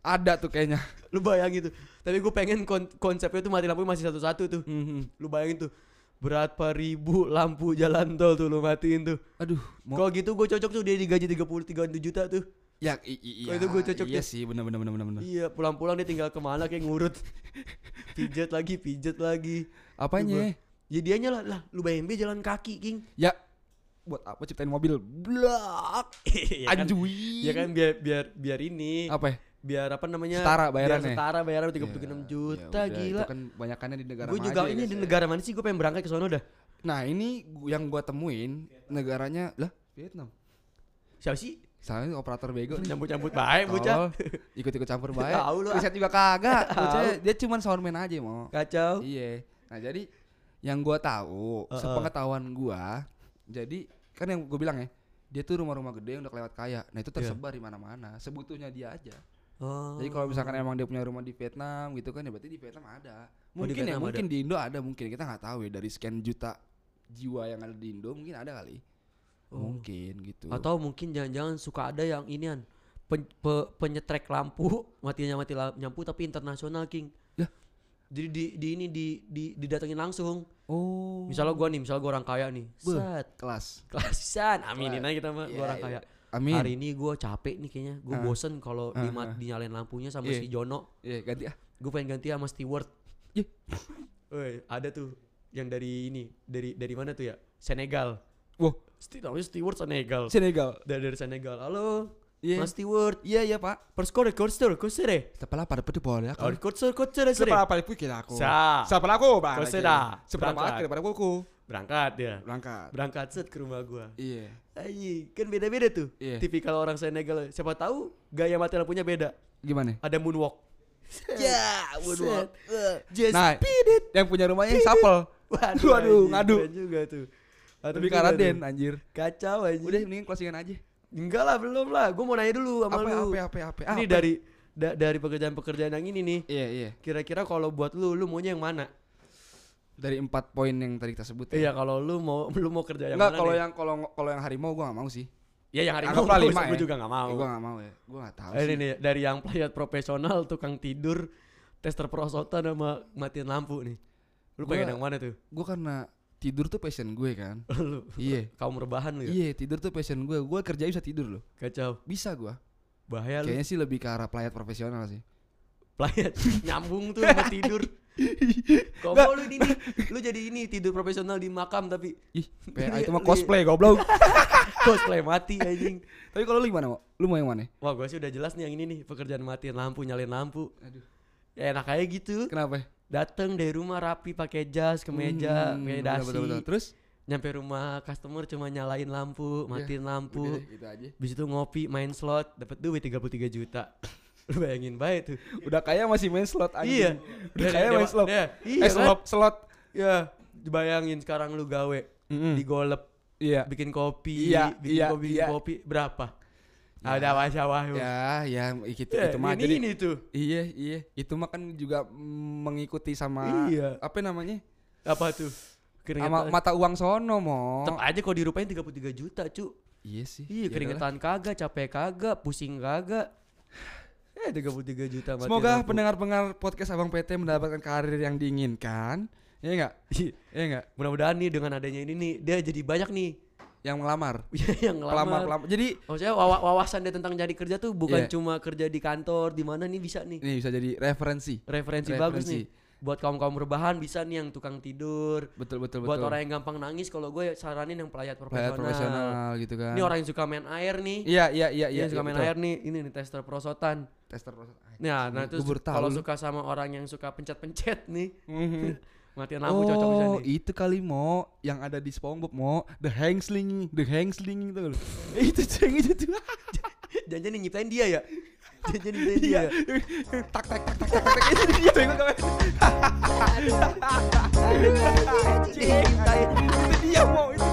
Speaker 2: ada tuh kayaknya.
Speaker 1: Lu bayangin tuh. Tapi gue pengen kon- konsepnya tuh mati lampu masih satu-satu tuh.
Speaker 2: Mhm.
Speaker 1: Lu bayangin tuh. Berapa ribu lampu jalan tol tuh lu matiin tuh.
Speaker 2: Aduh, mau
Speaker 1: Kalau gitu gue cocok tuh dia digaji 30 31 juta tuh.
Speaker 2: Ya i- i-
Speaker 1: Kalau
Speaker 2: iya.
Speaker 1: itu gua cocok
Speaker 2: Iya sih, benar benar benar benar benar.
Speaker 1: Iya pulang-pulang dia tinggal ke mana kayak ngurut. [LAUGHS] pijet lagi, pijet lagi.
Speaker 2: Apanya?
Speaker 1: Ya dianya lah, lah lu bayangin dia jalan kaki king.
Speaker 2: Ya buat apa ciptain mobil?
Speaker 1: Blak. [LAUGHS] ya kan,
Speaker 2: Anjui.
Speaker 1: ya kan biar biar biar ini.
Speaker 2: Apa ya?
Speaker 1: Biar apa namanya?
Speaker 2: Setara
Speaker 1: Biar
Speaker 2: bayarannya.
Speaker 1: setara bayaran 36
Speaker 2: Ya,
Speaker 1: juta
Speaker 2: ya udah,
Speaker 1: gila.
Speaker 2: Itu kan banyakannya di negara
Speaker 1: Gue juga
Speaker 2: ya,
Speaker 1: ini di
Speaker 2: ya.
Speaker 1: negara mana sih gue pengen berangkat ke sono dah.
Speaker 2: Nah, ini gu- yang gua temuin negaranya lah Vietnam.
Speaker 1: Siapa sih?
Speaker 2: Soalnya operator bego nih.
Speaker 1: Nyambut-nyambut baik bocah.
Speaker 2: Tolol. Ikut-ikut campur [LAUGHS] baik.
Speaker 1: Tahu ah.
Speaker 2: Riset juga kagak. Bocah, dia cuman soundman aja mau.
Speaker 1: Kacau.
Speaker 2: Iya. Nah, jadi yang gua tahu,
Speaker 1: Heeh.
Speaker 2: sepengetahuan gua, jadi kan yang gua bilang ya, dia tuh rumah-rumah gede yang udah kelewat kaya. Nah, itu
Speaker 1: Iya.
Speaker 2: tersebar di mana-mana. Sebutuhnya dia aja.
Speaker 1: Oh.
Speaker 2: Jadi kalau misalkan emang dia punya rumah di Vietnam gitu kan ya berarti di Vietnam ada.
Speaker 1: Oh,
Speaker 2: Mungkin ya,
Speaker 1: Vietnam
Speaker 2: mungkin di Indo ada mungkin kita nggak tahu ya dari sekian juta jiwa yang ada di Indo mungkin ada kali.
Speaker 1: Oh.
Speaker 2: Mungkin gitu.
Speaker 1: Atau mungkin jangan-jangan suka ada yang inian pen, pe- penyetrek lampu [LAUGHS] matinya mati la- lampu tapi internasional king.
Speaker 2: Lah?
Speaker 1: Jadi di, di ini di, di didatengin langsung.
Speaker 2: oh.
Speaker 1: Misalnya gua nih, misalnya gua orang kaya nih.
Speaker 2: Beuh.
Speaker 1: Set.
Speaker 2: kelas.
Speaker 1: Klasisan, aminin aja kita mah
Speaker 2: Iya,
Speaker 1: gua orang
Speaker 2: iya.
Speaker 1: kaya.
Speaker 2: Amin.
Speaker 1: Hari ini gua capek nih kayaknya. Gua
Speaker 2: Ah.
Speaker 1: bosen kalau dimat-
Speaker 2: ah.
Speaker 1: dinyalain lampunya sama
Speaker 2: Iya.
Speaker 1: si Jono.
Speaker 2: Iya, ganti ah.
Speaker 1: Gue pengen ganti sama Steward.
Speaker 2: Ih.
Speaker 1: Woi, ada tuh yang dari ini, dari dari mana tuh ya? Senegal.
Speaker 2: Wah,
Speaker 1: namanya Steward Senegal.
Speaker 2: Senegal.
Speaker 1: Dari dari Senegal. Halo,
Speaker 2: Iya.
Speaker 1: Mas Steward.
Speaker 2: Iya, iya, Pak.
Speaker 1: Perskore, korster, kostere.
Speaker 2: Setelah pada pada boleh
Speaker 1: Oh, korster, kostere, sere.
Speaker 2: Seberapa pikir aku?
Speaker 1: Sa.
Speaker 2: Seberapa aku, Bang?
Speaker 1: Koseda.
Speaker 2: Seberapa
Speaker 1: Berangkat.
Speaker 2: akhir pada kuku?
Speaker 1: Berangkat ya.
Speaker 2: Berangkat.
Speaker 1: Berangkat set ke rumah gua.
Speaker 2: Iya.
Speaker 1: Ayi, kan beda-beda tuh.
Speaker 2: Iya.
Speaker 1: Tipikal orang Senegal. Siapa tahu gaya mati lampunya beda.
Speaker 2: Gimana?
Speaker 1: Ada moonwalk. [LAUGHS]
Speaker 2: Ya,
Speaker 1: Set. Just
Speaker 2: Nah,
Speaker 1: speed it.
Speaker 2: yang punya rumahnya sapel.
Speaker 1: Waduh,
Speaker 2: Waduh, ngadu.
Speaker 1: juga tuh. Aduh,
Speaker 2: Lebih karaden
Speaker 1: tuh.
Speaker 2: anjir.
Speaker 1: Kacau aja.
Speaker 2: Udah mendingan closingan aja.
Speaker 1: Enggak lah, belum lah. Gue mau nanya dulu sama
Speaker 2: Apa
Speaker 1: lu.
Speaker 2: apa apa apa.
Speaker 1: Ini
Speaker 2: apa?
Speaker 1: dari da- dari pekerjaan-pekerjaan yang ini nih.
Speaker 2: Iya, iya.
Speaker 1: Kira-kira kalau buat lu, lu maunya yang mana?
Speaker 2: Dari empat poin yang tadi kita sebut
Speaker 1: Iya, kalau lu mau [LAUGHS] lu mau kerja yang
Speaker 2: Enggak,
Speaker 1: mana?
Speaker 2: kalau yang kalau kalau yang harimau gua gak mau sih.
Speaker 1: ya yang hari
Speaker 2: Anggaplah
Speaker 1: mau,
Speaker 2: lima
Speaker 1: gue
Speaker 2: ya.
Speaker 1: juga gak mau.
Speaker 2: Eh, gua gak mau ya. Gua gak tahu
Speaker 1: Eh, ini
Speaker 2: sih.
Speaker 1: nih dari yang pelayan profesional, tukang tidur, tester perosotan sama matiin lampu nih. Lu pengen yang mana tuh?
Speaker 2: Gua karena tidur tuh passion gue kan. [LAUGHS]
Speaker 1: lu
Speaker 2: iya.
Speaker 1: kaum rebahan lu ya?
Speaker 2: Iya, tidur tuh passion gue. Gua kerja bisa tidur loh.
Speaker 1: Kacau.
Speaker 2: Bisa gua.
Speaker 1: Bahaya lu.
Speaker 2: Kayaknya sih lebih ke arah pelayat profesional sih.
Speaker 1: Pelayan [LAUGHS] nyambung tuh sama tidur. [LAUGHS] Kok mau lu ini lu jadi ini tidur profesional di makam tapi
Speaker 2: Ih, PA itu mah cosplay goblok.
Speaker 1: cosplay mati anjing.
Speaker 2: Tapi kalau lu gimana, Mo? Lu mau yang mana?
Speaker 1: Wah, gua sih udah jelas nih yang ini nih, pekerjaan matiin lampu, nyalain lampu.
Speaker 2: Aduh.
Speaker 1: Ya enak aja gitu.
Speaker 2: Kenapa?
Speaker 1: Dateng dari rumah rapi pakai jas, kemeja,
Speaker 2: Hmm,
Speaker 1: pakai
Speaker 2: betul,
Speaker 1: dasi.
Speaker 2: betul, betul. Terus?
Speaker 1: Nyampe rumah customer cuma nyalain lampu, matiin lampu.
Speaker 2: Udah deh, gitu aja.
Speaker 1: Habis itu ngopi, main slot, dapat duit 33 juta. [LAUGHS] Lu bayangin baik tuh.
Speaker 2: Udah kaya masih main slot
Speaker 1: Iya.
Speaker 2: anjing. Udah kaya
Speaker 1: dewa-
Speaker 2: main slot.
Speaker 1: Iya, iya
Speaker 2: eh,
Speaker 1: kan?
Speaker 2: slot, slot.
Speaker 1: Ya, dibayangin sekarang lu gawe
Speaker 2: Mm-mm.
Speaker 1: di golep,
Speaker 2: Iya.
Speaker 1: bikin kopi,
Speaker 2: Iya,
Speaker 1: bikin
Speaker 2: iya,
Speaker 1: kopi,
Speaker 2: iya.
Speaker 1: kopi berapa?
Speaker 2: Ya.
Speaker 1: Ada wajah
Speaker 2: Ya, ya itu
Speaker 1: Ya,
Speaker 2: itu mah
Speaker 1: ini,
Speaker 2: jadi
Speaker 1: ini tuh.
Speaker 2: Iya, iya. Itu mah kan juga mengikuti sama
Speaker 1: Iya.
Speaker 2: apa namanya?
Speaker 1: Apa tuh?
Speaker 2: Sama
Speaker 1: Keringetan.
Speaker 2: mata uang sono, Mo.
Speaker 1: Tetep aja kalau dirupain 33 juta, cu.
Speaker 2: Iya sih.
Speaker 1: Iya,
Speaker 2: Ya
Speaker 1: keringetan kagak, capek kagak, pusing kagak. Eh 33 juta mati
Speaker 2: Semoga pendengar-pendengar podcast Abang PT mendapatkan karir yang diinginkan. Ya enggak?
Speaker 1: Iya.
Speaker 2: Ya enggak?
Speaker 1: Mudah-mudahan nih dengan adanya ini nih dia jadi banyak nih
Speaker 2: Yang melamar. [LAUGHS]
Speaker 1: yang
Speaker 2: Pelamar,
Speaker 1: ngelamar.
Speaker 2: pelamar. Jadi
Speaker 1: Maksudnya wawa- wawasan dia tentang jadi kerja tuh bukan
Speaker 2: Iya.
Speaker 1: cuma kerja di kantor di mana nih bisa nih.
Speaker 2: ini bisa jadi referensi.
Speaker 1: Referensi, bagus nih. Buat kaum-kaum rebahan bisa nih yang tukang tidur.
Speaker 2: Betul betul
Speaker 1: Buat
Speaker 2: betul.
Speaker 1: orang yang gampang nangis kalau gue saranin yang pelayat profesional.
Speaker 2: profesional gitu kan.
Speaker 1: Ini orang yang suka main air nih.
Speaker 2: Iya iya iya
Speaker 1: Iya,
Speaker 2: iya.
Speaker 1: yang suka
Speaker 2: iya,
Speaker 1: main
Speaker 2: betul.
Speaker 1: air nih. Ini nih tester prosotan.
Speaker 2: Tester proses.
Speaker 1: Nah, nah
Speaker 2: tahu
Speaker 1: kalau suka sama orang yang suka pencet-pencet nih,
Speaker 2: Mhm. [LAUGHS]
Speaker 1: Matiin lampu oh, cocok bisa
Speaker 2: itu kali mo yang ada di SpongeBob mo the hang the hang slinging itu. itu [LAUGHS] ceng itu tuh. [LAUGHS]
Speaker 1: Jangan nyiptain dia ya. Jangan nyiptain
Speaker 2: iya. dia. [LAUGHS] tak tak tak tak tak tak itu dia bengong. Ya. Itu dia mo itu.